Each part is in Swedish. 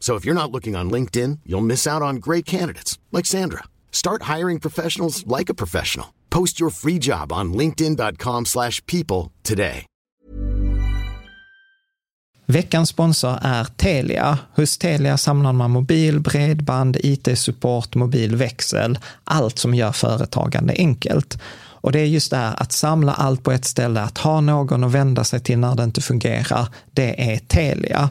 So if you're not looking on LinkedIn, you'll miss out on great candidates like Sandra. Start hiring professionals like a professional. Post your free job on linkedin.com/people today. Veckans sponsor är Telia. Hos Telia samlar man mobil, bredband, IT-support, mobilväxel, allt som gör företagande enkelt. Och det är just det här att samla allt på ett ställe, att ha någon att vända sig till när det inte fungerar, det är Telia.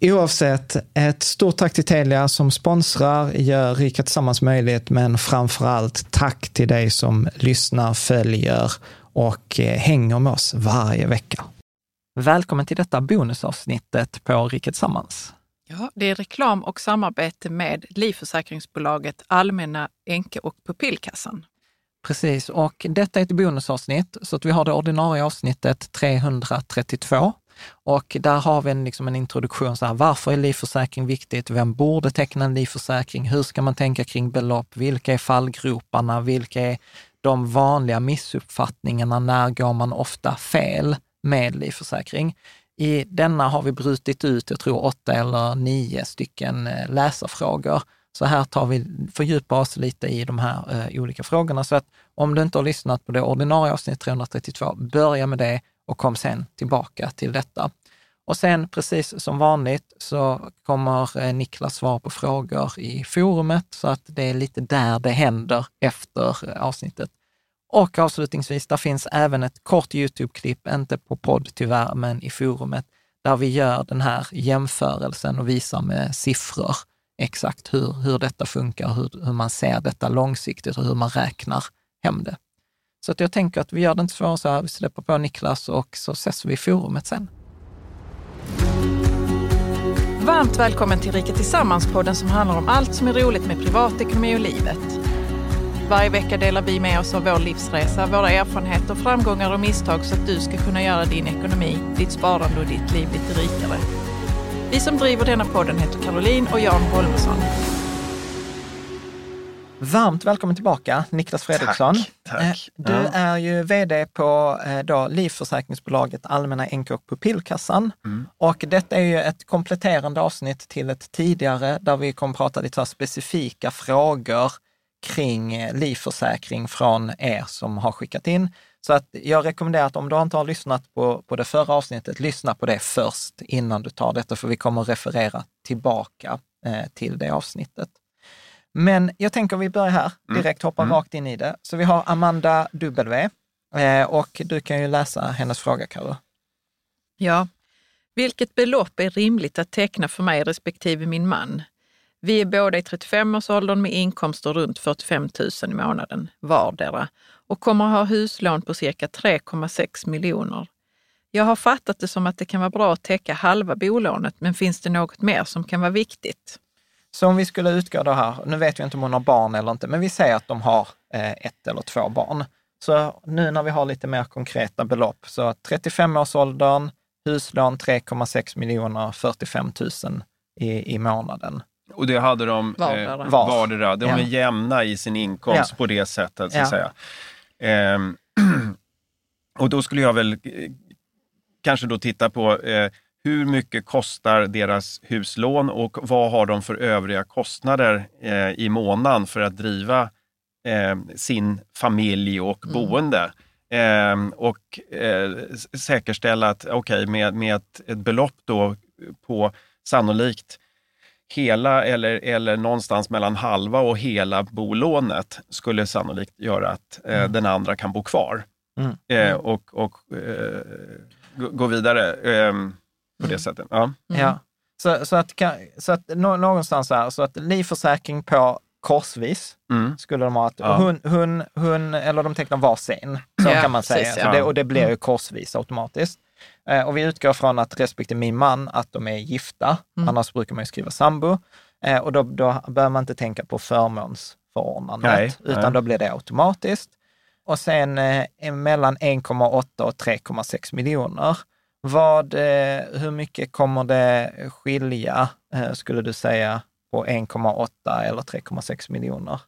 Oavsett, ett stort tack till Telia som sponsrar, gör Rika Tillsammans möjligt, men framför allt tack till dig som lyssnar, följer och eh, hänger med oss varje vecka. Välkommen till detta bonusavsnittet på Rika Tillsammans. Ja, det är reklam och samarbete med livförsäkringsbolaget Allmänna Enke och Pupillkassan. Precis, och detta är ett bonusavsnitt, så att vi har det ordinarie avsnittet 332. Och där har vi en, liksom en introduktion, så här, varför är livförsäkring viktigt? Vem borde teckna en livförsäkring? Hur ska man tänka kring belopp? Vilka är fallgroparna? Vilka är de vanliga missuppfattningarna? När går man ofta fel med livförsäkring? I denna har vi brutit ut, jag tror åtta eller nio stycken eh, läsarfrågor. Så här tar vi, fördjupar oss lite i de här eh, olika frågorna. Så att om du inte har lyssnat på det ordinarie avsnitt 332, börja med det och kom sen tillbaka till detta. Och sen, precis som vanligt, så kommer eh, Niklas svara på frågor i forumet, så att det är lite där det händer efter eh, avsnittet. Och avslutningsvis, där finns även ett kort YouTube-klipp, inte på podd tyvärr, men i forumet, där vi gör den här jämförelsen och visar med siffror exakt hur, hur detta funkar, hur, hur man ser detta långsiktigt och hur man räknar hem det. Så att jag tänker att vi gör det inte svårare så här, vi släpper på Niklas och så ses vi i forumet sen. Varmt välkommen till Rika Tillsammans-podden som handlar om allt som är roligt med privatekonomi och livet. Varje vecka delar vi med oss av vår livsresa, våra erfarenheter, framgångar och misstag så att du ska kunna göra din ekonomi, ditt sparande och ditt liv lite rikare. Vi som driver denna podden heter Caroline och Jan Holmesson. Varmt välkommen tillbaka, Niklas Fredriksson. Tack, Eh, tack. Du Ja. är ju vd på eh, då, livförsäkringsbolaget Allmänna NK och Pupillkassan. Mm. Och detta är ju ett kompletterande avsnitt till ett tidigare där vi kommer prata lite specifika frågor kring eh, livförsäkring från er som har skickat in. Så att jag rekommenderar att om du inte har lyssnat på, på det förra avsnittet, lyssna på det först innan du tar detta, för vi kommer referera tillbaka eh, till det avsnittet. Men jag tänker vi börjar här, direkt hoppa Mm. rakt in i det. Så vi har Amanda W. Eh, och du kan ju läsa hennes fråga, Karo. Ja. Vilket belopp är rimligt att teckna för mig respektive min man? Vi är båda i 35-årsåldern med inkomster runt 45 000 i månaden vardera och kommer ha huslån på cirka 3,6 miljoner. Jag har fattat det som att det kan vara bra att täcka halva bolånet, men finns det något mer som kan vara viktigt? Så om vi skulle utgå då här, nu vet vi inte om hon har barn eller inte, men vi säger att de har eh, ett eller två barn. Så nu när vi har lite mer konkreta belopp, så 35-årsåldern, huslån 3,6 miljoner, 45 000 i, i månaden. Och det hade de Vardera. eh, Var. vardera. De är Ja. jämna i sin inkomst Ja. på det sättet, så Ja. att säga. Ehm, och då skulle jag väl eh, kanske då titta på eh, hur mycket kostar deras huslån och vad har de för övriga kostnader eh, i månaden för att driva eh, sin familj och boende. Eh, och eh, s- säkerställa att, okej, med, med ett, ett belopp då på sannolikt hela eller, eller någonstans mellan halva och hela bolånet skulle sannolikt göra att eh, den andra kan bo kvar Mm. eh, och, och eh, gå, vidare eh, på det sättet. Ja. Ja. Så, så, att, så att nå- någonstans här, så att livförsäkring på korsvis Mm. skulle de ha. Att Ja. hon, hon, hon, eller de tecknar varsin, så Ja, kan man säga. precis, Så ja. det, och det blir ju korsvis automatiskt. Eh, och vi utgår från att respektive min man, att de är gifta. Annars brukar man ju skriva sambo. Eh, och då, då behöver man inte tänka på förmånsförordnandet, Nej, utan nej. då blir det automatiskt. Och sen eh, mellan 1,8 och 3,6 miljoner. Vad, eh, hur mycket kommer det skilja, eh, skulle du säga, på 1,8 eller 3,6 miljoner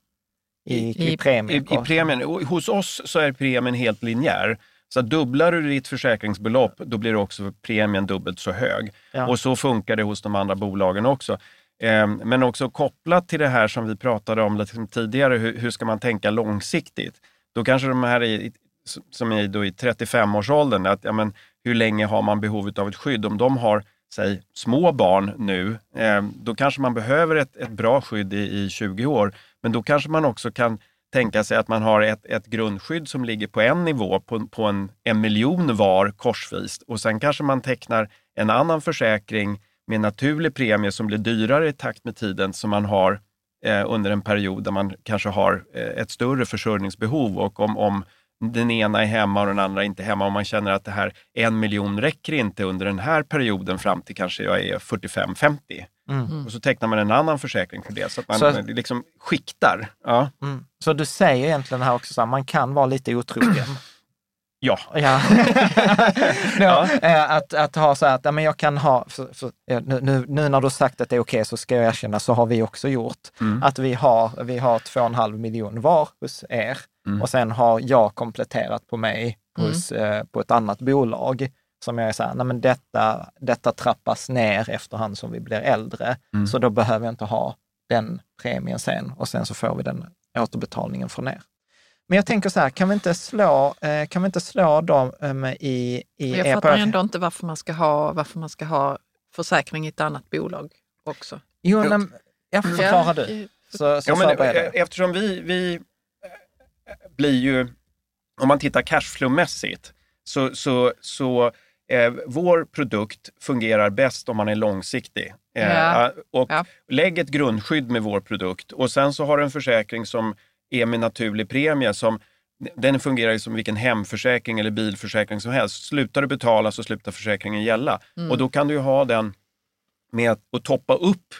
i, i, I- premie? I, I premien, hos oss så är premien helt linjär. Så dubblar du ditt försäkringsbelopp, då blir också premien dubbelt så hög. Ja. Och så funkar det hos de andra bolagen också. Ehm, Men också kopplat till det här som vi pratade om lite tidigare, hur, hur ska man tänka långsiktigt? Då kanske de här i, som är då i 35-årsåldern, att, ja, men, hur länge har man behov av ett skydd? Om de har säg, små barn nu, eh, då kanske man behöver ett, ett bra skydd i, i 20 år. Men då kanske man också kan tänka sig att man har ett, ett grundskydd som ligger på en nivå, på, på en, en miljon var korsvis. Och sen kanske man tecknar en annan försäkring med naturlig premie som blir dyrare i takt med tiden som man har eh, under en period där man kanske har eh, ett större försörjningsbehov och om, om den ena är hemma och den andra inte hemma och man känner att det här en miljon räcker inte under den här perioden fram till kanske jag är 45-50. Och så tecknar man en annan försäkring för det så att man Så- liksom skiktar. Ja. Mm. Så du säger egentligen här också, så här, man kan vara lite otrogen. ja. Ja. ja. eh, Att, att ha så här att ja, men jag kan ha, för, för, eh, nu, nu, nu när du sagt att det är okej så ska jag erkänna, så har vi också gjort. Att vi har, vi har två och en halv miljon var hos er och sen har jag kompletterat på mig hos, eh, på ett annat bolag som jag är så här, nej men detta, detta trappas ner efterhand som vi blir äldre, så då behöver jag inte ha den premien sen. Och sen så får vi den återbetalningen från er. Men jag tänker så här, kan vi inte slå, eh, kan vi inte slå dem um, i, i Jag er fattar på- ändå inte varför man ska ha, varför man ska ha försäkring i ett annat bolag också. Jo, men, jag förklarar du. Så, så Ja, men, eh, eftersom vi, vi eh, blir ju, om man tittar cashflow-mässigt, så, så, så eh, vår produkt fungerar bäst om man är långsiktig. Eh, Ja. Och Ja. Lägg ett grundskydd med vår produkt och sen så har du en försäkring som är med naturlig premie som den fungerar ju som vilken hemförsäkring eller bilförsäkring som helst. Slutar du betala så slutar försäkringen gälla. Och då kan du ju ha den med att toppa upp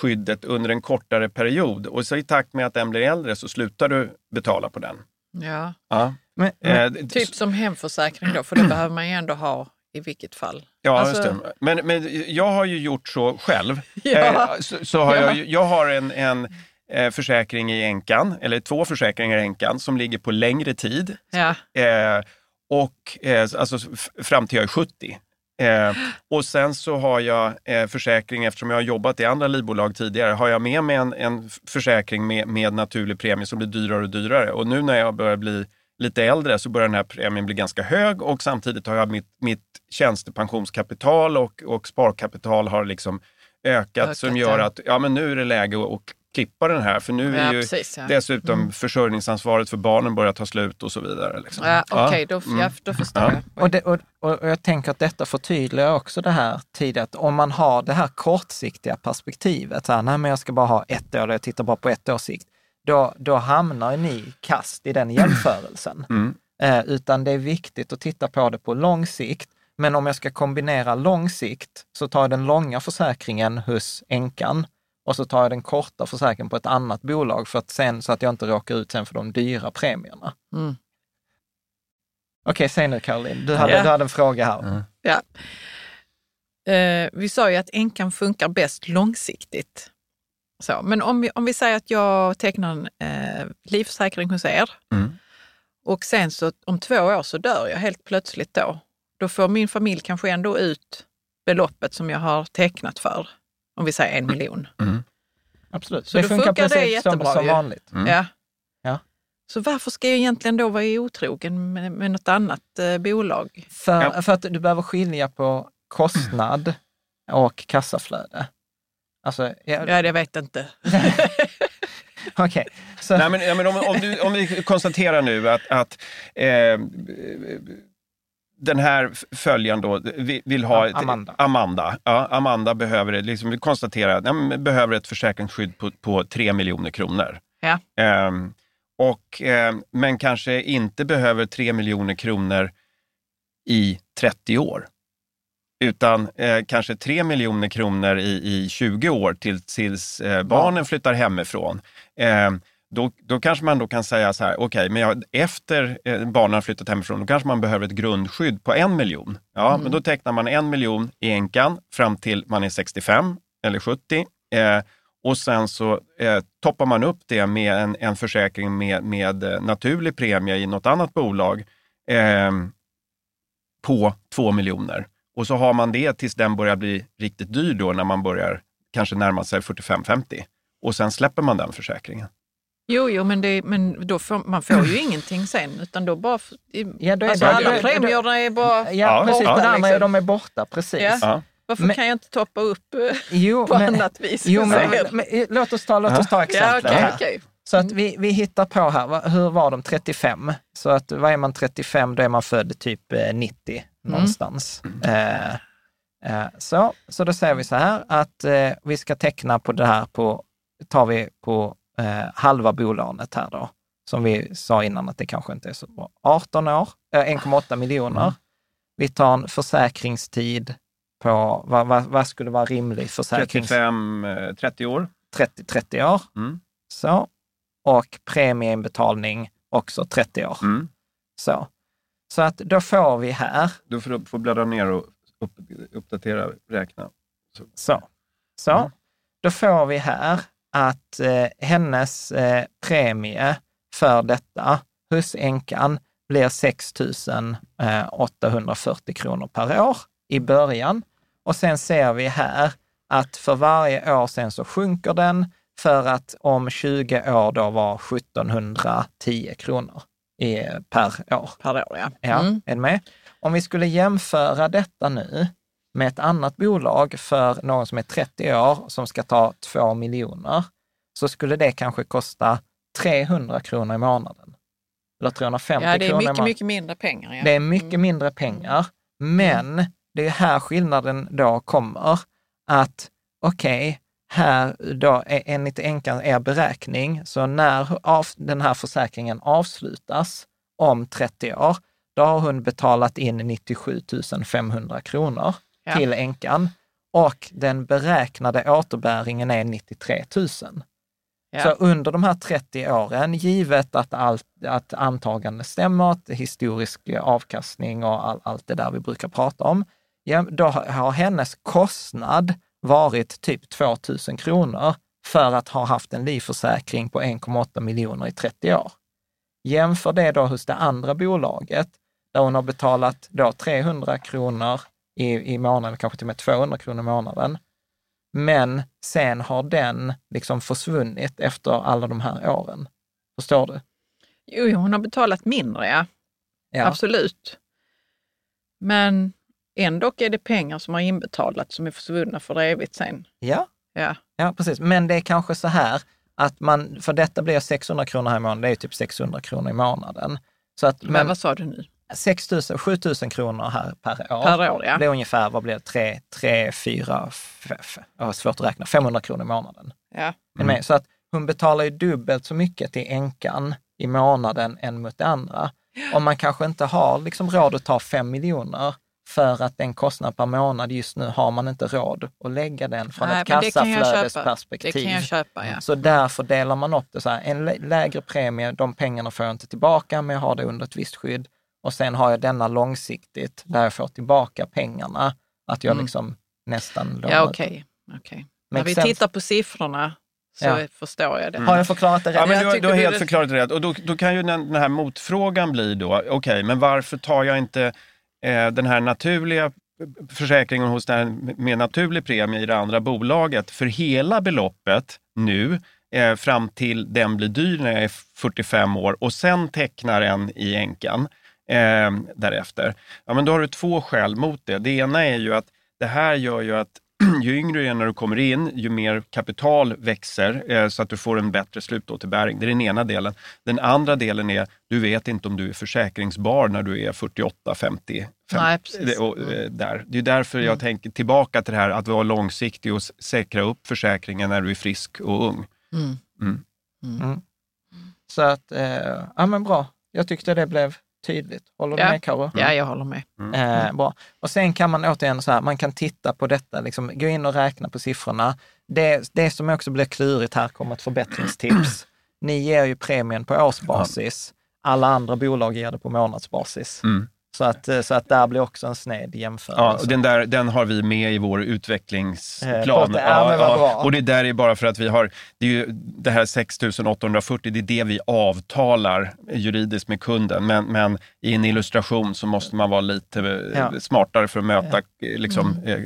skyddet under en kortare period. Och så i takt med att den blir äldre så slutar du betala på den. Ja. Ja. Men, men, Eh, Typ som hemförsäkring då, för det behöver man ju ändå ha i vilket fall. Ja, Alltså- just det. Men, men jag har ju gjort så själv. Ja. Eh, så, så har Ja. jag, jag har en, en eh, försäkring i änkan, eller två försäkringar i änkan, som ligger på längre tid. Ja. Eh, och eh, alltså fram till jag är 70. Eh, och sen så har jag eh, försäkring, eftersom jag har jobbat i andra livbolag tidigare, har jag med mig en, en försäkring med, med naturlig premie som blir dyrare och dyrare. Och nu när jag börjar bli lite äldre så börjar den här premien bli ganska hög och samtidigt har jag mitt, mitt tjänstepensionskapital och, och sparkapital har liksom ökat, Ökat, som gör att ja, men nu är det läge att klippa den här. För nu är Ja, ju precis, ja. dessutom försörjningsansvaret för barnen börjar ta slut och så vidare. Liksom. Ja, Okej, Ja. då, ja, då förstår Ja. jag. Och, det, och, och jag tänker att detta förtydligar också det här tidigare, att om man har det här kortsiktiga perspektivet, så här, nej men jag ska bara ha ett år, jag tittar bara på ett års sikt, då, då hamnar ni kast i den jämförelsen. Mm. Eh, utan det är viktigt att titta på det på lång sikt. Men om jag ska kombinera lång sikt så tar jag den långa försäkringen hos änkan och så tar jag den korta försäkringen på ett annat bolag för att sen, så att jag inte råkar ut sen för de dyra premierna. Mm. Okej, säg nu Caroline, du hade, Ja. du hade en fråga här. Ja. Eh, vi sa ju att änkan funkar bäst långsiktigt. Så, men om vi, om vi säger att jag tecknar en eh, livförsäkring hos er Mm. och sen så om två år så dör jag helt plötsligt då. Då får min familj kanske ändå ut beloppet som jag har tecknat för. Om vi säger en miljon. Absolut. Så då funkar det jättebra som ju. vanligt. Mm. Ja. Ja. Så varför ska jag egentligen då vara otrogen med, med något annat eh, bolag? För, Ja. för att du behöver skilja på kostnad och kassaflöde. Alltså, ja, Ja, det vet jag inte. okej. Så, Nej, men, ja, men om, om, du, om vi konstaterar nu att, att eh, den här följaren då vi- vill ha... Ett, Amanda. Amanda, ja, Amanda behöver, liksom, vi konstaterar att ja, behöver ett försäkringsskydd på, på 3 miljoner kronor. Ja. Ehm, och, ehm, men kanske inte behöver 3 miljoner kronor i 30 år. Utan eh, kanske 3 miljoner kronor i, i 20 år till, tills eh, barnen flyttar hemifrån. Då, då kanske man då kan säga så här, okej, men jag, efter eh, barnen har flyttat hemifrån, då kanske man behöver ett grundskydd på en miljon. Ja, men då tecknar man en miljon i änkan fram till man är 65 eller 70. Eh, och sen så eh, toppar man upp det med en, en försäkring med, med eh, naturlig premie i något annat bolag eh, på 2 miljoner. Och så har man det tills den börjar bli riktigt dyr då när man börjar kanske närma sig 45-50. Och sen släpper man den försäkringen. Jo, jo, men, det, men då får, man får ju ingenting sen, utan då bara... Ja, då är alltså, det- alla premierna är bara... ja, Ja, precis. ja. Är Liksom. de är borta, precis. Ja. Ja. Varför Men- kan jag inte toppa upp eh, Jo, på men, annat vis? jo, men, Ja. men, men, låt oss ta, låt oss ta Ja, exempel okej, här. okej. Så att vi, vi hittar på här, hur var de 35? Så att vad är man 35, då är man född typ eh, 90 någonstans. Eh, eh, så, så då säger vi så här att eh, vi ska teckna på det här på, tar vi på eh, halva bolånet här då, som vi sa innan att det kanske inte är så bra. 18 år, eh, 1,8 miljoner. Vi tar en försäkringstid på, vad, vad, vad skulle vara rimlig försäkrings... 35, eh, 30 år. 30, 30 år. Mm. Så. Och premieinbetalning också 30 år. Mm. Så. Så att då får vi här, Du får, får bläddra ner och upp, uppdatera, räkna. så. Så. Mm. Då får vi här att eh, hennes eh, premie för detta hos änkan blir 6 840 kronor per år i början. Och sen ser vi här att för varje år sen så sjunker den för att om 20 år då var 1710 kronor i, per år. Per år, ja. Ja, Mm. är du med? Om vi skulle jämföra detta nu med ett annat bolag för någon som är 30 år som ska ta 2 miljoner, så skulle det kanske kosta 300 kronor i månaden. Eller 350 ja, det är kronor mycket, mycket mindre pengar. Ja. Det är mycket mindre pengar, men det är här skillnaden då kommer. Att okej, här då är enligt änkan er beräkning, så när av, den här försäkringen avslutas om 30 år, då har hon betalat in 97 500 kronor Ja. till änkan och den beräknade återbäringen är 93 000. Ja. Så under de här 30 åren, givet att, allt, att antagande stämmer, historisk avkastning och all, allt det där vi brukar prata om, ja, då har har hennes kostnad varit typ 2 000 kronor för att ha haft en livförsäkring på 1,8 miljoner i 30 år. Jämför det då hos det andra bolaget, där hon har betalat då 300 kronor i, i månaden, kanske till och med 200 kronor i månaden. Men sen har den liksom försvunnit efter alla de här åren. Förstår du? Jo, hon har betalat mindre, ja. Ja. Absolut. Men ändå är det pengar som har inbetalats som är försvunna för evigt sen. Ja, Ja, ja, precis. Men det är kanske så här att man, för detta blir 600 kronor här i månaden, det är typ 600 kronor i månaden. Så att, Men, men vad sa du nu? 6 000, 7 000 kronor här per år. Per år, ja. Det är ungefär, vad blir det, 3, 3 4, 5, jag har svårt att räkna, 500 kronor i månaden. Ja. Med? Så att hon betalar ju dubbelt så mycket till änkan i månaden än mot det andra. Om man kanske inte har liksom råd att ta 5 miljoner för att den kostnad per månad just nu har man inte råd att lägga den från Nej, ett kassaflödesperspektiv. Köpa, ja. Så därför delar man upp det så här, en lä- lägre premie, de pengarna får jag inte tillbaka, men jag har det under ett visst skydd. Och sen har jag denna långsiktigt, där jag får tillbaka pengarna, att jag Mm. liksom nästan lånar Ja, okej. okej. När vi sense. tittar på siffrorna så Ja. förstår jag det. Har jag förklarat det rätt? Ja, men du, du har helt rätt- förklarat det rätt. Och då, då kan ju den, den här motfrågan bli då, okej, men varför tar jag inte eh, den här naturliga försäkringen hos den med naturlig premie i det andra bolaget för hela beloppet nu eh, fram till den blir dyr när jag är 45 år och sen tecknar en i änkan eh, därefter. Ja, men då har du två skäl mot det. Det ena är ju att det här gör ju att ju yngre du är när du kommer in, ju mer kapital växer eh, så att du får en bättre slutåterbäring. Det är den ena delen. Den andra delen är, du vet inte om du är försäkringsbar när du är 48, 50. 50 Nej, precis. det, och, eh, där. det är därför jag tänker tillbaka till det här att vara långsiktig och säkra upp försäkringen när du är frisk och ung. Så att, eh, ja men bra. Jag tyckte det blev tydligt. Håller du Ja. med Karo? Ja, jag håller med. Eh, bra. Och sen kan man återigen så här, man kan titta på detta, liksom, gå in och räkna på siffrorna. Det, det som också blir klurigt här kommer ett förbättringstips. Ni ger ju premien på årsbasis. Alla andra bolag ger det på månadsbasis. Mm. Så, att, eh, så att där blir också en sned jämförelse. Ja, och den, där, den har vi med i vår Eh, utvecklingsplan. det. Ja, men vad bra. Och det där är bara för att vi har, det är ju det här 6840, det är det vi avtalar juridiskt med kunden. Men, men i en illustration så måste man vara lite eh, Ja. Mm. smartare för att möta eh, liksom, eh,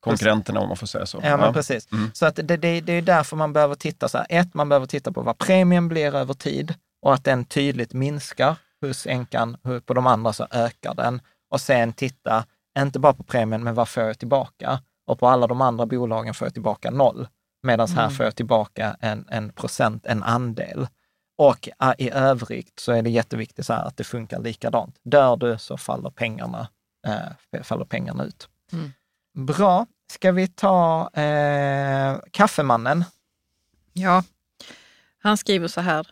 konkurrenterna om man får säga så. Ja, men precis. Så att det, det, det är därför man behöver titta så här. Ett, man behöver titta på vad premien blir över tid och att den tydligt minskar hos änkan. På de andra så ökar den. Och sen titta, inte bara på premien, men vad får jag tillbaka? Och på alla de andra bolagen får jag tillbaka noll. Medan här får jag tillbaka en, en procent, en andel. Och äh, i övrigt så är det jätteviktigt att det funkar likadant. Dör du så faller pengarna, eh, faller pengarna ut. Bra. Ska vi ta eh, Kaffemannen? Ja, han skriver så här.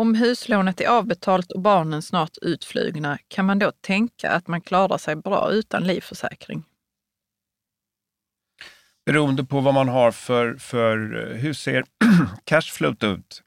Om huslånet är avbetalt och barnen snart utflugna, kan man då tänka att man klarar sig bra utan livförsäkring? Beroende på vad man har för, för eh, hur ser cashflowt ut?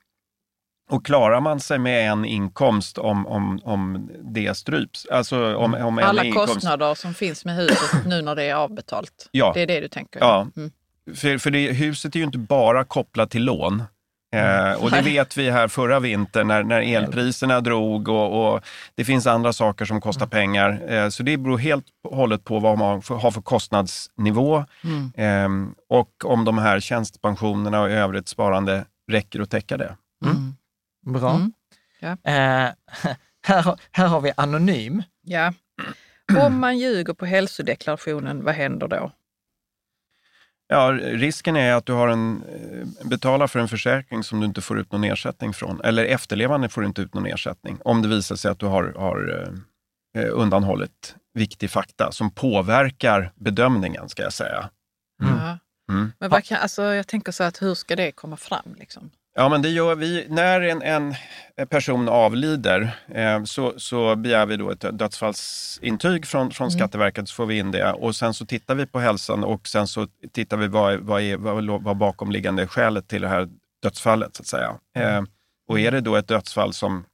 Och klarar man sig med en inkomst om, om, om det stryps? Alltså om, om en Alla inkomst, kostnader som finns med huset nu när det är avbetalt. Ja. Det är det du tänker? Ja, Mm. för, för det, huset är ju inte bara kopplat till lån. Eh, och det vet vi här förra vintern när, när elpriserna drog och, och det finns andra saker som kostar pengar. Eh, så det beror helt och hållet på vad man har för kostnadsnivå eh, och om de här tjänstepensionerna och övrigt sparande räcker att täcka det. Bra. Mm. Ja. Eh, här, har- här har vi Anonym. Ja. Om man ljuger på hälsodeklarationen, vad händer då? Ja, risken är att du har en, eh, betalar för en försäkring som du inte får ut någon ersättning från. Eller efterlevande får inte ut någon ersättning. Om det visar sig att du har, har eh, undanhållit viktig fakta som påverkar bedömningen, ska jag säga. Ja. Mm. Men vad kan, alltså, jag tänker så att hur ska det komma fram? Liksom? Ja, men det gör vi. När en, en person avlider eh, så, så begär vi då ett dödsfallsintyg från, från Skatteverket, så får vi in det. Och sen så tittar vi på hälsan och sen så tittar vi vad, vad, är, vad vad bakomliggande skälet till det här dödsfallet, så att säga. Eh, och är det då ett dödsfall som,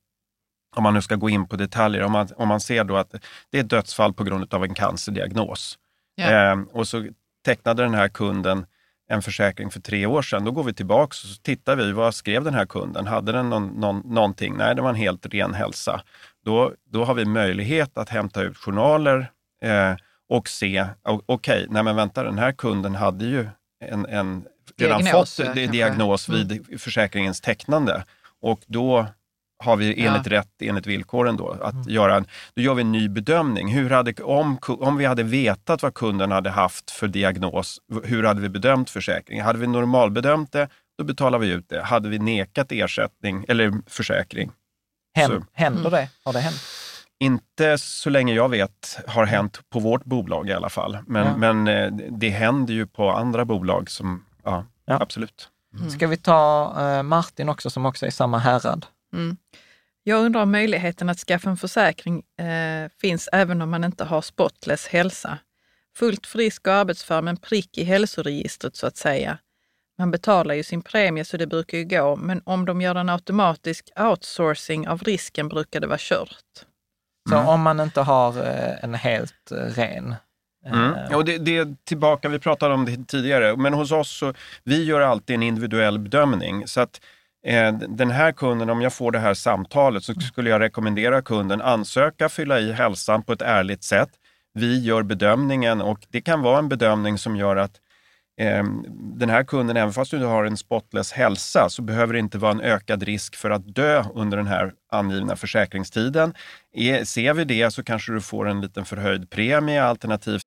om man nu ska gå in på detaljer, om man, om man ser då att det är ett dödsfall på grund av en cancerdiagnos. Ja. Eh, och så tecknade den här kunden en försäkring för tre år sedan. Då går vi tillbaka och så tittar vi, vad skrev den här kunden? Hade den någon, någon, någonting? Nej, det var en helt ren hälsa. Då, då har vi möjlighet att hämta ut journaler eh, och se, okej, nej men vänta, den här kunden hade ju en, en redan Diagnos, fått diagnos vid försäkringens tecknande. Och då har vi enligt rätt, enligt villkoren då, att göra en, då gör vi en ny bedömning. Hur hade, om, om vi hade vetat vad kunden hade haft för diagnos, hur hade vi bedömt försäkringen? Hade vi normalbedömt det då betalar vi ut det. Hade vi nekat ersättning eller försäkring. Händer, händer det? Har det hänt? Inte så länge jag vet har hänt på vårt bolag i alla fall. Men, Ja. men eh, det händer ju på andra bolag som, ja, Ja. absolut. Ska vi ta eh, Martin också som också är i samma härad? Mm. Jag undrar om möjligheten att skaffa en försäkring eh, finns även om man inte har spotless hälsa. Fullt frisk och arbetsför men prick i hälsoregistret så att säga. Man betalar ju sin premie så det brukar ju gå, men om de gör en automatisk outsourcing av risken brukar det vara kört. Så Mm. om man inte har eh, en helt eh, ren... eh, Mm. Och det, det är tillbaka, vi pratade om det tidigare, men hos oss så vi gör alltid en individuell bedömning. Så att eh, den här kunden, om jag får det här samtalet så skulle jag rekommendera kunden ansöka, fylla i hälsan på ett ärligt sätt. Vi gör bedömningen och det kan vara en bedömning som gör att eh, den här kunden, även fast du har en spotless hälsa, så behöver det inte vara en ökad risk för att dö under den här angivna försäkringstiden. Är, ser vi det så kanske du får en liten förhöjd premie alternativt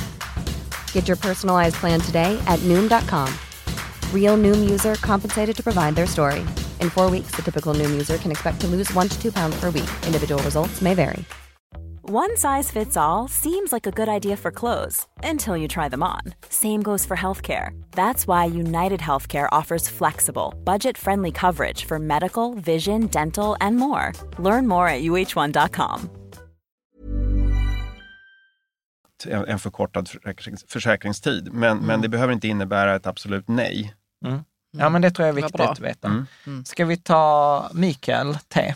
Get your personalized plan today at Noom.com. Real Noom user compensated to provide their story. In four weeks, the typical Noom user can expect to lose one to two pounds per week. Individual results may vary. One size fits all seems like a good idea for clothes until you try them on. Same goes for healthcare. That's why United Healthcare offers flexible, budget friendly coverage for medical, vision, dental, and more. Learn more at uh1.com. en, en förkortad försäkrings, försäkringstid. Men, men det behöver inte innebära ett absolut nej. Mm. Ja, men det tror jag är viktigt att veta. Mm. Mm. Ska vi ta Mikael T?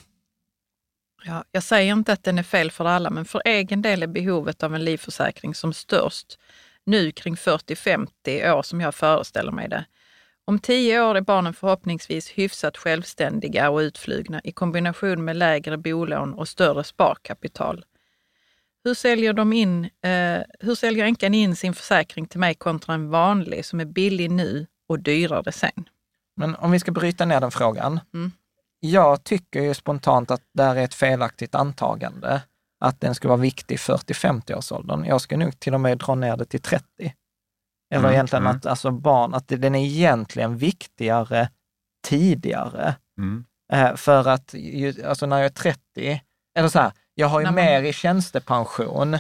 Ja, jag säger inte att den är fel för alla, men för egen del är behovet av en livförsäkring som störst nu kring 40-50 år som jag föreställer mig det. Om 10 år är barnen förhoppningsvis hyfsat självständiga och utflugna i kombination med lägre bolån och större sparkapital. Hur säljer, de in, eh, hur säljer änkan in sin försäkring till mig kontra en vanlig som är billig nu och dyrare sen? Men om vi ska bryta ner den frågan. Mm. Jag tycker ju spontant att det här är ett felaktigt antagande, att den ska vara viktig 40-50-årsåldern. Jag ska nog till och med dra ner det till 30. Eller Mm, egentligen mm. att alltså barn, att den är egentligen viktigare tidigare. Mm. Eh, för att ju, alltså när jag är 30, eller så här, jag har ju man- mer i tjänstepension,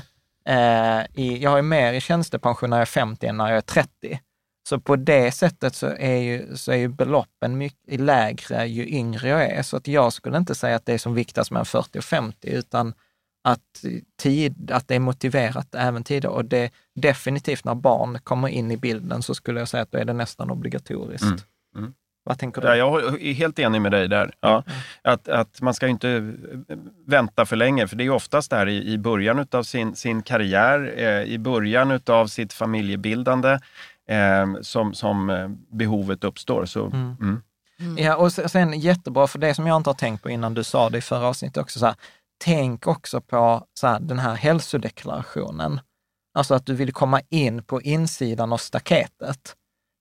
eh, i, jag har ju mer i tjänstepension när jag är 50 än när jag är 30. Så på det sättet så är ju, så är ju beloppen mycket lägre ju yngre jag är. Så att jag skulle inte säga att det är som viktigast mellan 40 och 50, utan att, tid, att det är motiverat även tidigare. Och det definitivt när barn kommer in i bilden så skulle jag säga att då är det nästan obligatoriskt. Mm. Vad tänker du? Ja, jag är helt enig med dig där. Ja. Att, att man ska inte eh, vänta för länge, för det är oftast där i, i början av sin, sin karriär, eh, i början av sitt familjebildande eh, som, som eh, behovet uppstår. Så, Mm. mm. Ja, och se- sen jättebra, för det som jag inte har tänkt på innan du sa det i förra avsnittet också, så här, tänk också på så här, den här hälsodeklarationen. Alltså att du vill komma in på insidan av staketet.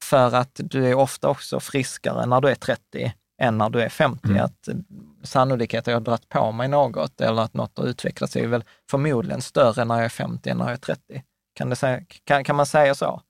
För att du är ofta också friskare när du är 30 än när du är 50. Mm. Att sannolikheten att jag har dragit på mig något eller att något har utvecklats är väl förmodligen större när jag är 50 än när jag är 30. Kan, det säga, kan, kan man säga så?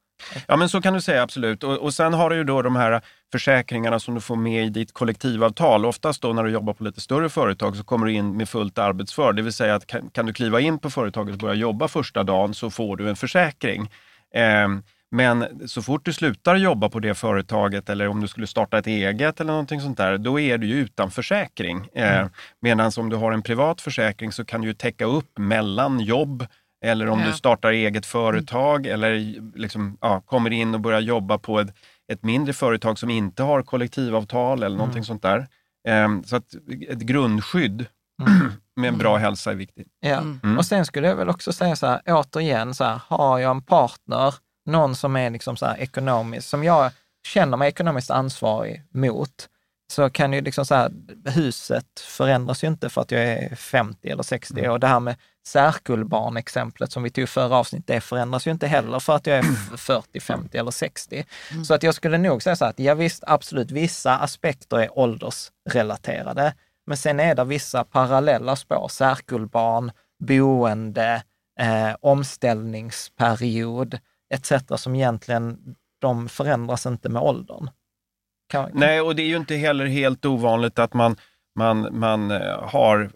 Ja, men så kan du säga absolut. Och, och sen har du ju då de här försäkringarna som du får med i ditt kollektivavtal. Oftast då när du jobbar på lite större företag så kommer du in med fullt arbetsför. Det vill säga att kan, kan du kliva in på företaget och börja jobba första dagen så får du en försäkring. Ehm, Men så fort du slutar jobba på det företaget eller om du skulle starta ett eget eller någonting sånt där, då är du ju utan försäkring. Eh, Mm. Medan om du har en privat försäkring så kan du ju täcka upp mellan jobb eller om Ja. du startar eget företag eller liksom, ja, kommer in och börjar jobba på ett, ett mindre företag som inte har kollektivavtal eller någonting Mm. sånt där. Eh, så att ett grundskydd med en bra hälsa är viktigt. Ja. Mm. Och sen skulle jag väl också säga så här, återigen, så här, har jag en partner, någon som är liksom så ekonomisk, som jag känner mig ekonomiskt ansvarig mot, så kan ju liksom så här, huset förändras ju inte för att jag är 50 eller 60 Mm. och det här med särkullbarn-exemplet som vi tog förra avsnittet, det förändras ju inte heller för att jag är f- 40, 50 eller 60. Så att jag skulle nog säga så här att ja visst, absolut, vissa aspekter är åldersrelaterade, men sen är det vissa parallella spår, särkullbarn, boende, eh, omställningsperiod etc. som egentligen, de förändras inte med åldern. Kan, Nej, och det är ju inte heller helt ovanligt att man, man, man eh, har,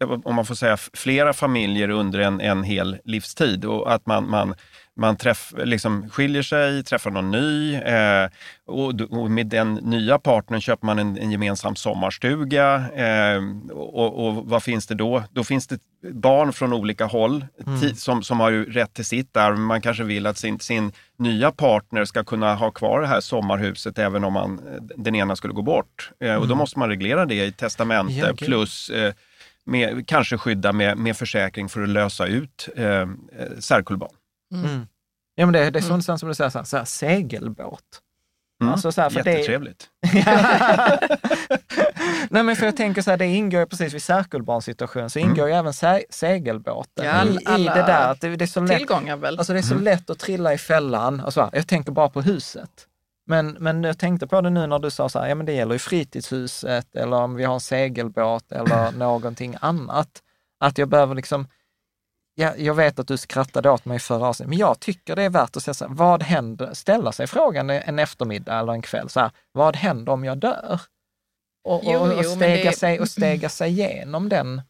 eh, om man får säga, flera familjer under en, en hel livstid och att man, man, man träff, liksom skiljer sig, träffar någon ny eh, och, och med den nya partnern köper man en, en gemensam sommarstuga. Eh, och, och vad finns det då? Då finns det barn från olika håll ti- som, som har rätt till sitt arv. Man kanske vill att sin, sin nya partner ska kunna ha kvar det här sommarhuset även om man, den ena skulle gå bort. Eh, och då måste man reglera det i testamente Ja, gud. plus eh, med, kanske skydda med, med försäkring för att lösa ut eh, eh, särkullbarn. Mm. Ja, men det, det är sånt som du säger, så här, så här, segelbåt. Mm. Alltså så här, för det- Jättetrevligt. Nej, men för jag tänker så här, det ingår ju precis vid särkullbarnsituation, så ingår ju även segelbåten Ja, i, i det där. Att det, det är så lätt, Tillgångar väl? alltså det är så lätt att trilla i fällan. Alltså, jag tänker bara på huset. Men, men jag tänkte på det nu när du sa så här, ja men det gäller ju fritidshuset eller om vi har en segelbåt eller någonting annat. Att jag behöver liksom, ja, jag vet att du skrattade åt mig i förra avsnittet, men jag tycker det är värt att säga så här, vad händer, ställa sig frågan en eftermiddag eller en kväll, så här, vad händer om jag dör? Och, Jo, och, och, stega, det- sig, och stega sig igenom den.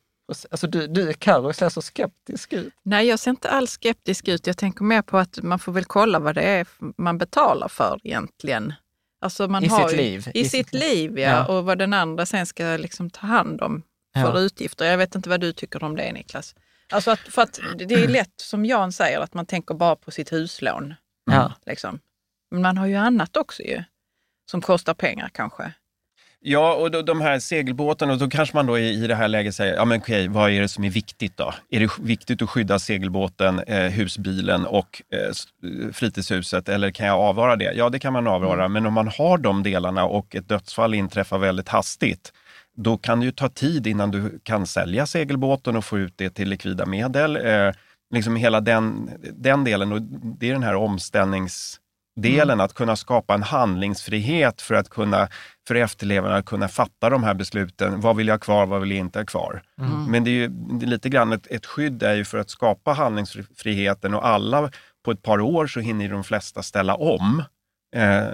Alltså du, du Carro ser så skeptisk ut. Nej, jag ser inte alls skeptisk ut. Jag tänker mer på att man får väl kolla vad det är man betalar för egentligen. Alltså man I har sitt liv. I, sitt liv, ja. Ja. Och vad den andra sen ska liksom ta hand om för Ja. utgifter. Jag vet inte vad du tycker om det Niklas. Alltså att, för att det är lätt, som Jan säger, att man tänker bara på sitt huslån. Ja. Liksom. Men man har ju annat också ju, som kostar pengar kanske. Ja, och då, de här segelbåtarna, och då kanske man då i, i det här läget säger, ja men okej, vad är det som är viktigt då? Är det viktigt att skydda segelbåten, eh, husbilen och eh, s- fritidshuset eller kan jag avvara det? Ja, det kan man avvara, men om man har de delarna och ett dödsfall inträffar väldigt hastigt, då kan det ju ta tid innan du kan sälja segelbåten och få ut det till likvida medel. Eh, liksom hela den, den delen, och det är den här omställningsdelen, att kunna skapa en handlingsfrihet för att kunna för efterlevarna att kunna fatta de här besluten. Vad vill jag ha kvar, vad vill jag inte ha kvar? Men det är ju det är lite grann ett, ett skydd är ju för att skapa handlingsfriheten och alla på ett par år så hinner de flesta ställa om. Eh,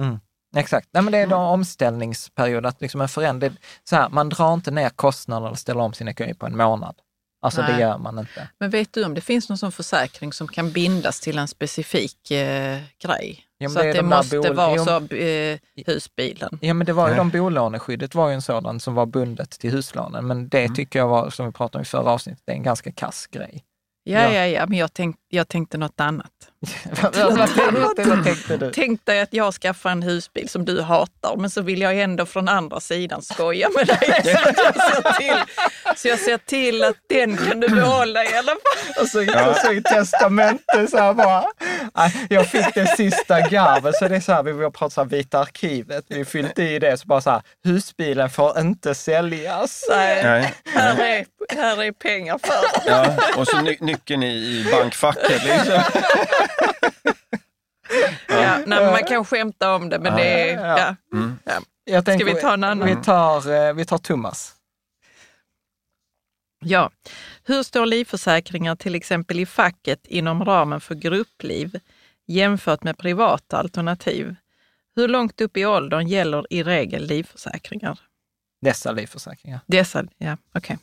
Mm. Exakt, Nej, men det är då omställningsperiod, att liksom en förändring, så här, man drar inte ner kostnader eller ställer om sin ekonomi på en månad. Alltså det Nej. gör man inte. Men vet du om det finns någon sån försäkring som kan bindas till en specifik eh, grej? Ja, så det är att det de måste vara så eh, husbilen. Ja, men det var ju Nej. de bolåneskyddet var ju en sådan som var bundet till huslånen, men det tycker jag var, som vi pratade om i förra avsnittet, det är en ganska kass grej. Ja, Ja. ja, ja, men jag, tänk, jag tänkte något annat. Vad, tänkte du? Tänk dig att jag skaffar en husbil som du hatar, men så vill jag ändå från andra sidan skoja med dig. Så, jag ser till, så jag ser till att den kan du behålla i alla fall. Och så, och så i testamentet så här bara, nej, jag fick det sista garvet, så det är så här, vi har pratat så här Vita arkivet, vi fyllt i det, så bara så här, husbilen får inte säljas. Nej, nej. här, är, här är pengar för. Ja, och så ny, nyckeln i, i bankfacket. Liksom. Ja, nej, men man kan skämta om det, men det är... Ja. Ja. Mm. Ja. Tänker, vi ta en annan? Vi tar, eh, vi tar Thomas. Ja. Hur står livförsäkringar till exempel i facket inom ramen för gruppliv jämfört med privata alternativ? Hur långt upp i åldern gäller i regel livförsäkringar? Dessa livförsäkringar. Dessa, ja, okej.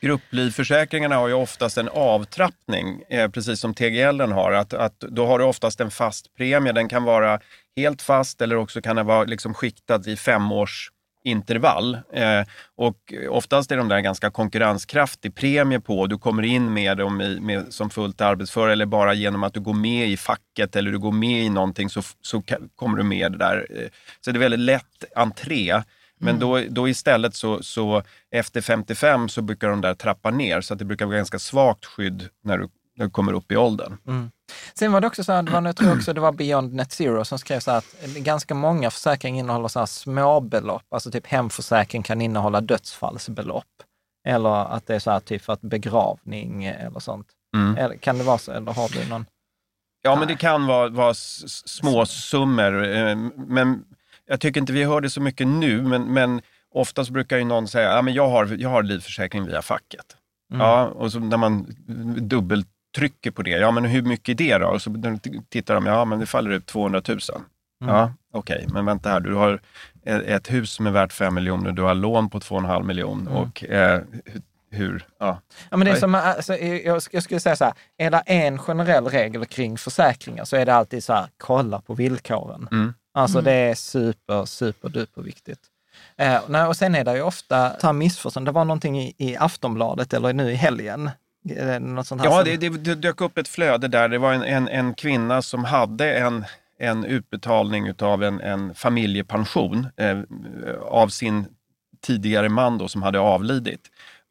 Grupplivförsäkringarna har ju oftast en avtrappning, eh, precis som TGL har. Att, att då har du oftast en fast premie. Den kan vara helt fast eller också kan den vara liksom skiktad i femårs intervall. Eh, och oftast är de där ganska konkurrenskraftig premie på. Du kommer in med dem i, med, som fullt arbetsför eller bara genom att du går med i facket eller du går med i någonting så, så kommer du med det där. Eh, så det är väldigt lätt entré. Men Mm. då, då istället så, så efter 55 så brukar de där trappa ner så att det brukar vara ganska svagt skydd när du, när du kommer upp i åldern. Mm. Sen var det också så här, det var, jag tror också det var Beyond Net Zero som skrev så här att ganska många försäkringar innehåller så här småbelopp. Alltså typ hemförsäkring kan innehålla dödsfallsbelopp. Eller att det är så här typ för att begravning eller sånt. Mm. Eller, kan det vara så? Eller har du någon? Ja, men det kan vara, vara små summor. eh, Men jag tycker inte vi hör det så mycket nu, men, men oftast brukar ju någon säga, ja, men jag, har, jag har livförsäkring via facket. Mm. Ja, och så när man dubbeltrycker på det, ja men hur mycket är det då? Och så tittar de, ja men det faller ut 200 000. Mm. Ja, okej, men vänta här, du har ett- ett hus som är värt 5 miljoner, du har lån på 2,5 miljoner Mm. och eh, hur- ja. Ja, men det är som, alltså, jag, jag skulle säga så här, är det en generell regel kring försäkringar så är det alltid så här, kolla på villkoren. Mm. Alltså det är super, super duper viktigt. Eh, nej, och sen är det ju ofta här missförstånd. Det var någonting i, i Aftonbladet eller nu i helgen. Eh, Något sånt här Ja, det, det, det dök upp ett flöde där. Det var en, en, en kvinna som hade en, en utbetalning av en, en familjepension eh, av sin tidigare man då, som hade avlidit.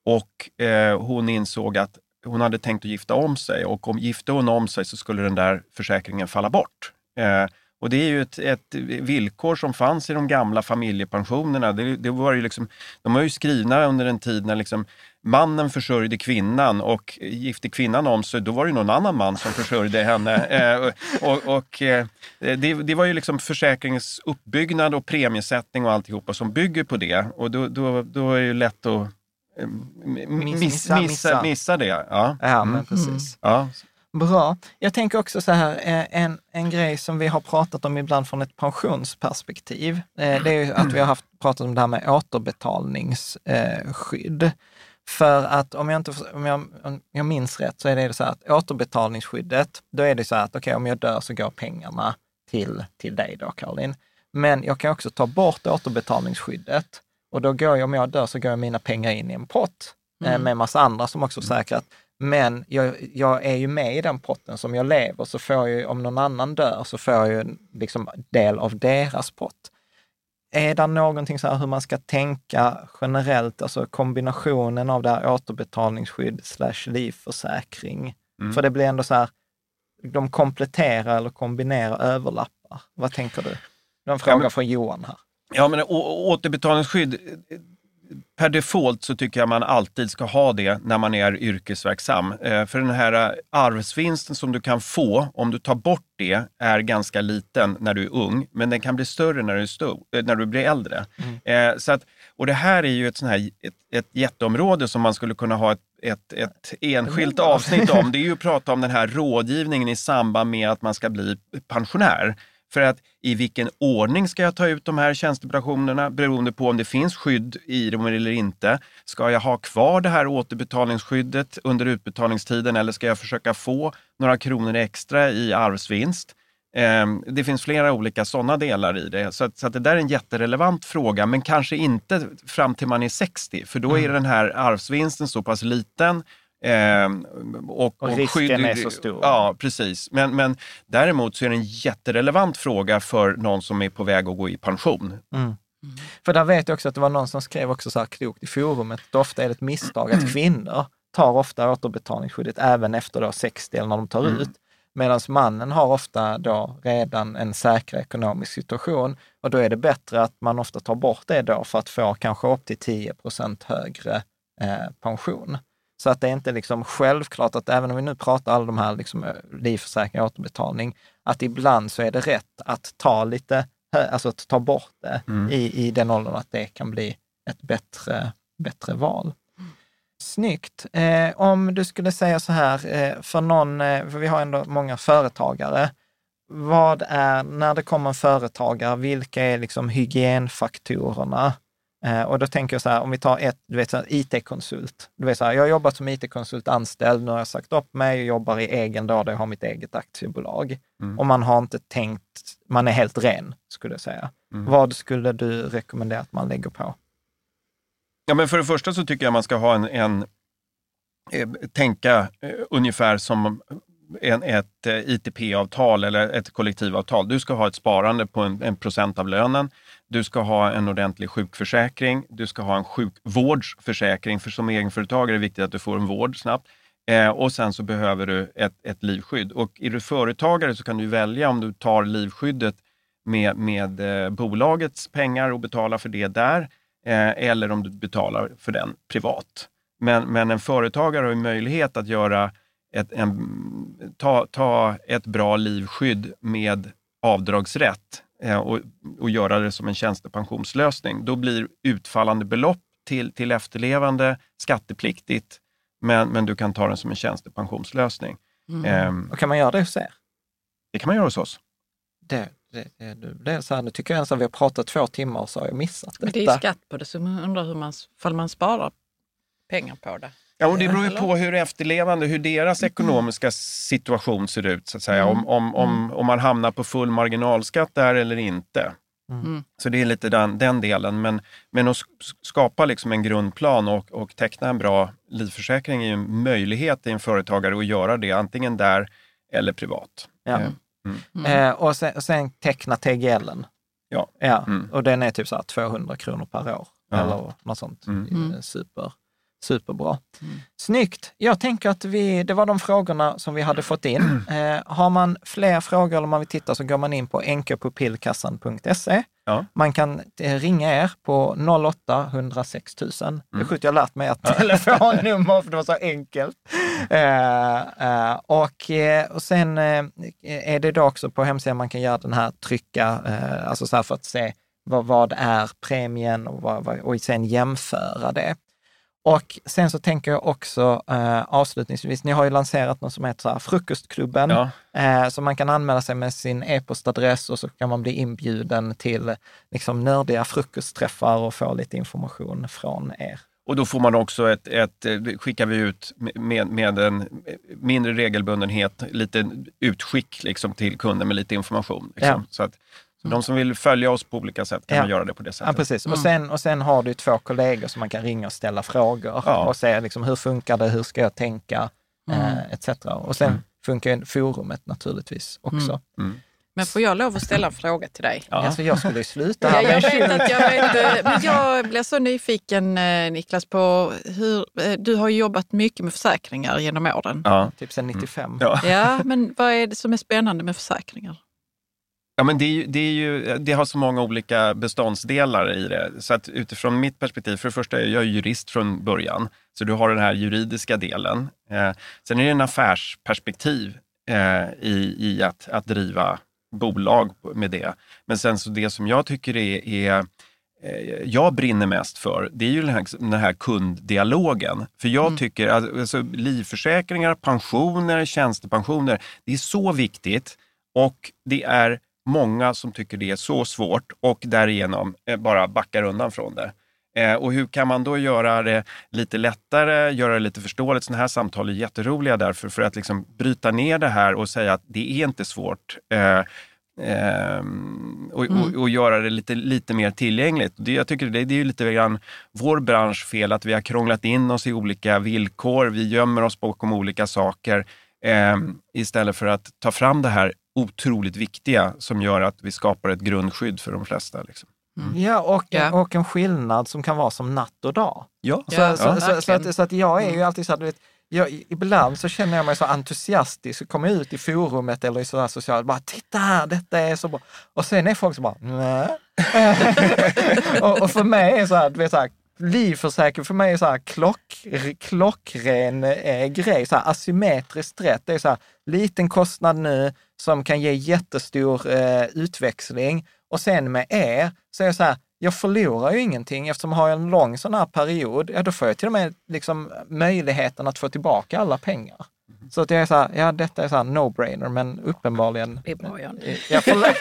Och eh, hon insåg att hon hade tänkt att gifta om sig och om gifte hon om sig så skulle den där försäkringen falla bort. Eh, och det är ju ett, ett villkor som fanns i de gamla familjepensionerna. Det, det var ju liksom, de var ju skrivna under en tid när liksom mannen försörjde kvinnan och gifte kvinnan om sig, då var det någon annan man som försörjde henne. Eh, och och eh, det, det var ju liksom försäkringens uppbyggnad och premiesättning och alltihopa som bygger på det. Och då, då, då är det ju lätt att eh, miss, Missa, missa, missa. det. Ja, Ja, men Mm. precis. Ja. Bra. Jag tänker också så här, eh, en, en grej som vi har pratat om ibland från ett pensionsperspektiv, eh, det är ju att vi har haft, pratat om det här med återbetalningsskydd. För att om jag, inte, om, jag, om jag minns rätt så är det så här att återbetalningsskyddet, då är det så här att okej, om jag dör så går pengarna till, till dig då, Caroline. Men jag kan också ta bort återbetalningsskyddet och då går jag, om jag dör så går mina pengar in i en pott eh, Mm. med en massa andra som också säkrat. Men jag, jag är ju med i den potten som jag lever, så får jag om någon annan dör, så får jag ju liksom del av deras pott. Är det någonting så här hur man ska tänka generellt, alltså kombinationen av det här återbetalningsskydd slash livförsäkring? Mm. För det blir ändå så här, de kompletterar eller kombinerar, överlappar. Vad tänker du? Det är en fråga men- från Johan här. Ja, men å- återbetalningsskydd, per default så tycker jag man alltid ska ha det när man är yrkesverksam. Eh, För den här eh, arvsvinsten som du kan få om du tar bort det är ganska liten när du är ung, men den kan bli större när du, är stor, eh, när du blir äldre. Eh, Så att, och det här är ju ett, sån här, ett, ett jätteområde som man skulle kunna ha ett, ett, ett enskilt avsnitt om. Det är ju att prata om den här rådgivningen i samband med att man ska bli pensionär. För att i vilken ordning ska jag ta ut de här tjänstepensionerna beroende på om det finns skydd i dem eller inte. Ska jag ha kvar det här återbetalningsskyddet under utbetalningstiden eller ska jag försöka få några kronor extra i arvsvinst? Ehm, Det finns flera olika sådana delar i det. Så, att, så att det där är en jätterelevant fråga, men kanske inte fram till man är 60, för då är den här arvsvinsten så pass liten ehm, och, Och risken är så stor. Ja, precis. Men, men däremot så är det en jätterelevant fråga för någon som är på väg att gå i pension. Mm. För där vet jag också att det var någon som skrev också så här klokt i forumet, att ofta är det ett misstag att kvinnor tar ofta återbetalningsskyddet även efter då 60 eller när de tar Mm. ut. Medan mannen har ofta då redan en säker ekonomisk situation och då är det bättre att man ofta tar bort det då för att få kanske upp till 10 procent högre eh, pension. Så att det är inte liksom självklart att även om vi nu pratar alla de här liksom, eh, livförsäkring och återbetalning, att ibland så är det rätt att ta lite, alltså att ta bort det Mm. i, i den åldern att det kan bli ett bättre, bättre val. Snyggt. Eh, om du skulle säga så här, eh, för någon, eh, för vi har ändå många företagare, vad är, när det kommer en företagare, vilka är liksom hygienfaktorerna Eh, och då tänker jag så här, om vi tar ett, du vet, IT-konsult. Du vet så här, jag har jobbat som IT-konsult anställd, nu har jag sagt upp mig och jobbar i egen dag, där jag har mitt eget aktiebolag. Mm. Och man har inte tänkt, man är helt ren, skulle jag säga. Mm. Vad skulle du rekommendera att man lägger på? Ja, men för det första så tycker jag man ska ha en, en eh, tänka eh, ungefär som en, ett ITP-avtal eller ett kollektivavtal. Du ska ha ett sparande på en, en procent av lönen. Du ska ha en ordentlig sjukförsäkring. Du ska ha en sjukvårdsförsäkring. För som egenföretagare är det viktigt att du får en vård snabbt. Eh, och sen så behöver du ett, ett livskydd. Och är du företagare så kan du välja om du tar livskyddet med, med eh, bolagets pengar och betalar för det där eh, eller om du betalar för den privat. Men, men en företagare har ju möjlighet att göra ett, en, ta, ta ett bra livskydd med avdragsrätt och, och göra det som en tjänstepensionslösning. Då blir utfallande belopp till, till efterlevande skattepliktigt, men, men du kan ta den som en tjänstepensionslösning. Mm. Ehm, Och kan man göra det hos er? det kan man göra hos oss. Det, det, det, det är så här, nu tycker jag ens att vi har pratat två timmar och så har jag missat Men detta. det är ju skatt på det, så man undrar hur man, man sparar pengar på det. Ja, och det beror ju på hur efterlevande, hur deras ekonomiska situation ser ut. Så att säga. Om, om, om, om man hamnar på full marginalskatt där eller inte. Mm. Så det är lite den, den delen. Men, men att sk- skapa liksom en grundplan och, och teckna en bra livförsäkring är ju en möjlighet i en företagare att göra det, antingen där eller privat. Ja. Eh, Eh, och, sen, och sen teckna TGLen. Ja. Ja, Mm. och den är typ så här 200 kronor per år. Ja. Eller något sånt. Mm. Eh, Super, superbra. Snyggt! Jag tänker att vi, det var de frågorna som vi hade fått in. Eh, har man fler frågor eller om man vill titta så går man in på enkepupillkassan.se. Ja. Man kan eh, ringa er på 08 106 000. Det är Mm. sjukt, jag har lärt mig ett telefonnummer för det var så enkelt. Eh, eh, och, eh, och sen eh, är det då också på hemsidan man kan göra den här trycka, alltså så här för att se vad, vad är premien och, vad, vad, och sen jämföra det. Och sen så tänker jag också eh, avslutningsvis, ni har ju lanserat något som heter så här Frukostklubben, Ja. eh, så man kan anmäla sig med sin e-postadress och så kan man bli inbjuden till liksom, nördiga frukostträffar och få lite information från er. Och då får man också ett, ett eh, skickar vi ut med, med en mindre regelbundenhet, lite utskick liksom till kunden med lite information. Liksom. Ja. Så, att, de som vill följa oss på olika sätt kan Ja. man göra det på det sättet. Ja, precis. Och, sen, och sen har du två kollegor som man kan ringa och ställa frågor Ja. och se liksom, hur funkar det, hur ska jag tänka, eh, etc. Och sen funkar ju forumet naturligtvis också. Mm. Men får jag lov att ställa en fråga till dig? Ja. Alltså, jag skulle ju sluta Ja, här jag med en vet att jag vet, men jag blir så nyfiken eh, Niklas på hur, eh, du har jobbat mycket med försäkringar genom åren. Ja. Typ sen 95. Ja. Ja, men vad är det som är spännande med försäkringar? Ja, men det, är ju, det, är ju, det har så många olika beståndsdelar i det. Så att utifrån mitt perspektiv, för det första är jag jurist från början, så du har den här juridiska delen. Eh, sen är det en affärsperspektiv eh, i, i att, att driva bolag med det. Men sen så det som jag tycker är, är eh, jag brinner mest för, det är ju den här, den här kunddialogen. För jag tycker att alltså, livförsäkringar, pensioner, tjänstepensioner, det är så viktigt och det är många som tycker det är så svårt och därigenom eh, bara backar undan från det. Eh, och hur kan man då göra det lite lättare, göra det lite förståeligt? Sådana här samtal är jätteroliga därför för att liksom bryta ner det här och säga att det är inte svårt. Eh, ehm, och, och, och göra det lite, lite mer tillgängligt. Det, jag tycker det, det är ju lite grann vår bransch fel att vi har krånglat in oss i olika villkor. Vi gömmer oss bakom olika saker ehm, istället för att ta fram det här otroligt viktiga som gör att vi skapar ett grundskydd för de flesta. Liksom. Ja, och, Ja. och en skillnad som kan vara som natt och dag. Ja. Så, Ja, så, så, så, att, så att jag är ju alltid så här, du vet, jag, ibland så känner jag mig så entusiastisk, så kommer ut i forumet eller i sådär socialt, bara titta här, detta är så bra. Och sen är folk som bara, nej. och, och för mig är så här, du vet så här, livförsäkring för mig är så här klock, klockren eh, grej, så här asymmetriskt rätt. Det är så här liten kostnad nu som kan ge jättestor eh, utväxling. Och sen med er så är jag så här, jag förlorar ju ingenting eftersom har jag en lång sån här period, ja då får jag till och med liksom möjligheten att få tillbaka alla pengar. Så att jag är så här, ja detta är så här no-brainer, men uppenbarligen... Det är bra, Jan. Ja, förlåt.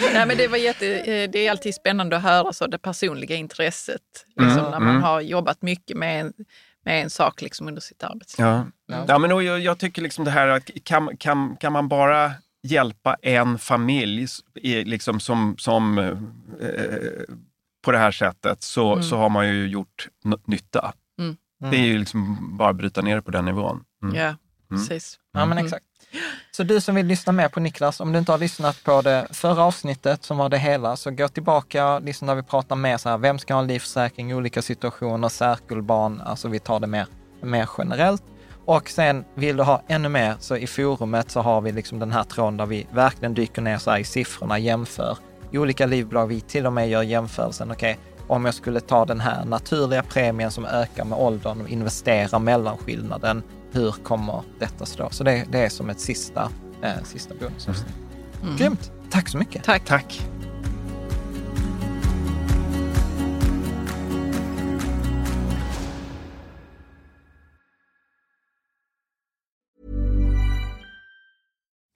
Nej, men det, var jätte, eh, det är alltid spännande att höra så det personliga intresset. Liksom, Mm, när man mm. har jobbat mycket med en, med en sak liksom, under sitt arbetsliv. Ja, Ja. ja men och jag, jag tycker liksom det här att kan, kan, kan man bara hjälpa en familj liksom som, som eh, på det här sättet så, Mm. så har man ju gjort nytta. Mm. Det är ju liksom bara att bryta ner på den nivån. Mm. Ja, Mm. precis. Ja, men Mm. exakt. Så du som vill lyssna mer på Niklas, om du inte har lyssnat på det förra avsnittet som var det hela, så gå tillbaka, lyssna där vi pratar mer så här, vem ska ha en livförsäkring i olika situationer, särkullbarn, alltså vi tar det mer, mer generellt. Och sen vill du ha ännu mer, så i forumet så har vi liksom den här tråden där vi verkligen dyker ner så i siffrorna, jämför. I olika livbolag, vi till och med gör jämförelsen, okej, om jag skulle ta den här naturliga premien som ökar med åldern och investera mellanskillnaden, hur kommer detta slå? Så det, det är som ett sista, eh, sista bonusavsnitt. Mm. Grymt! Tack så mycket! Tack. Tack!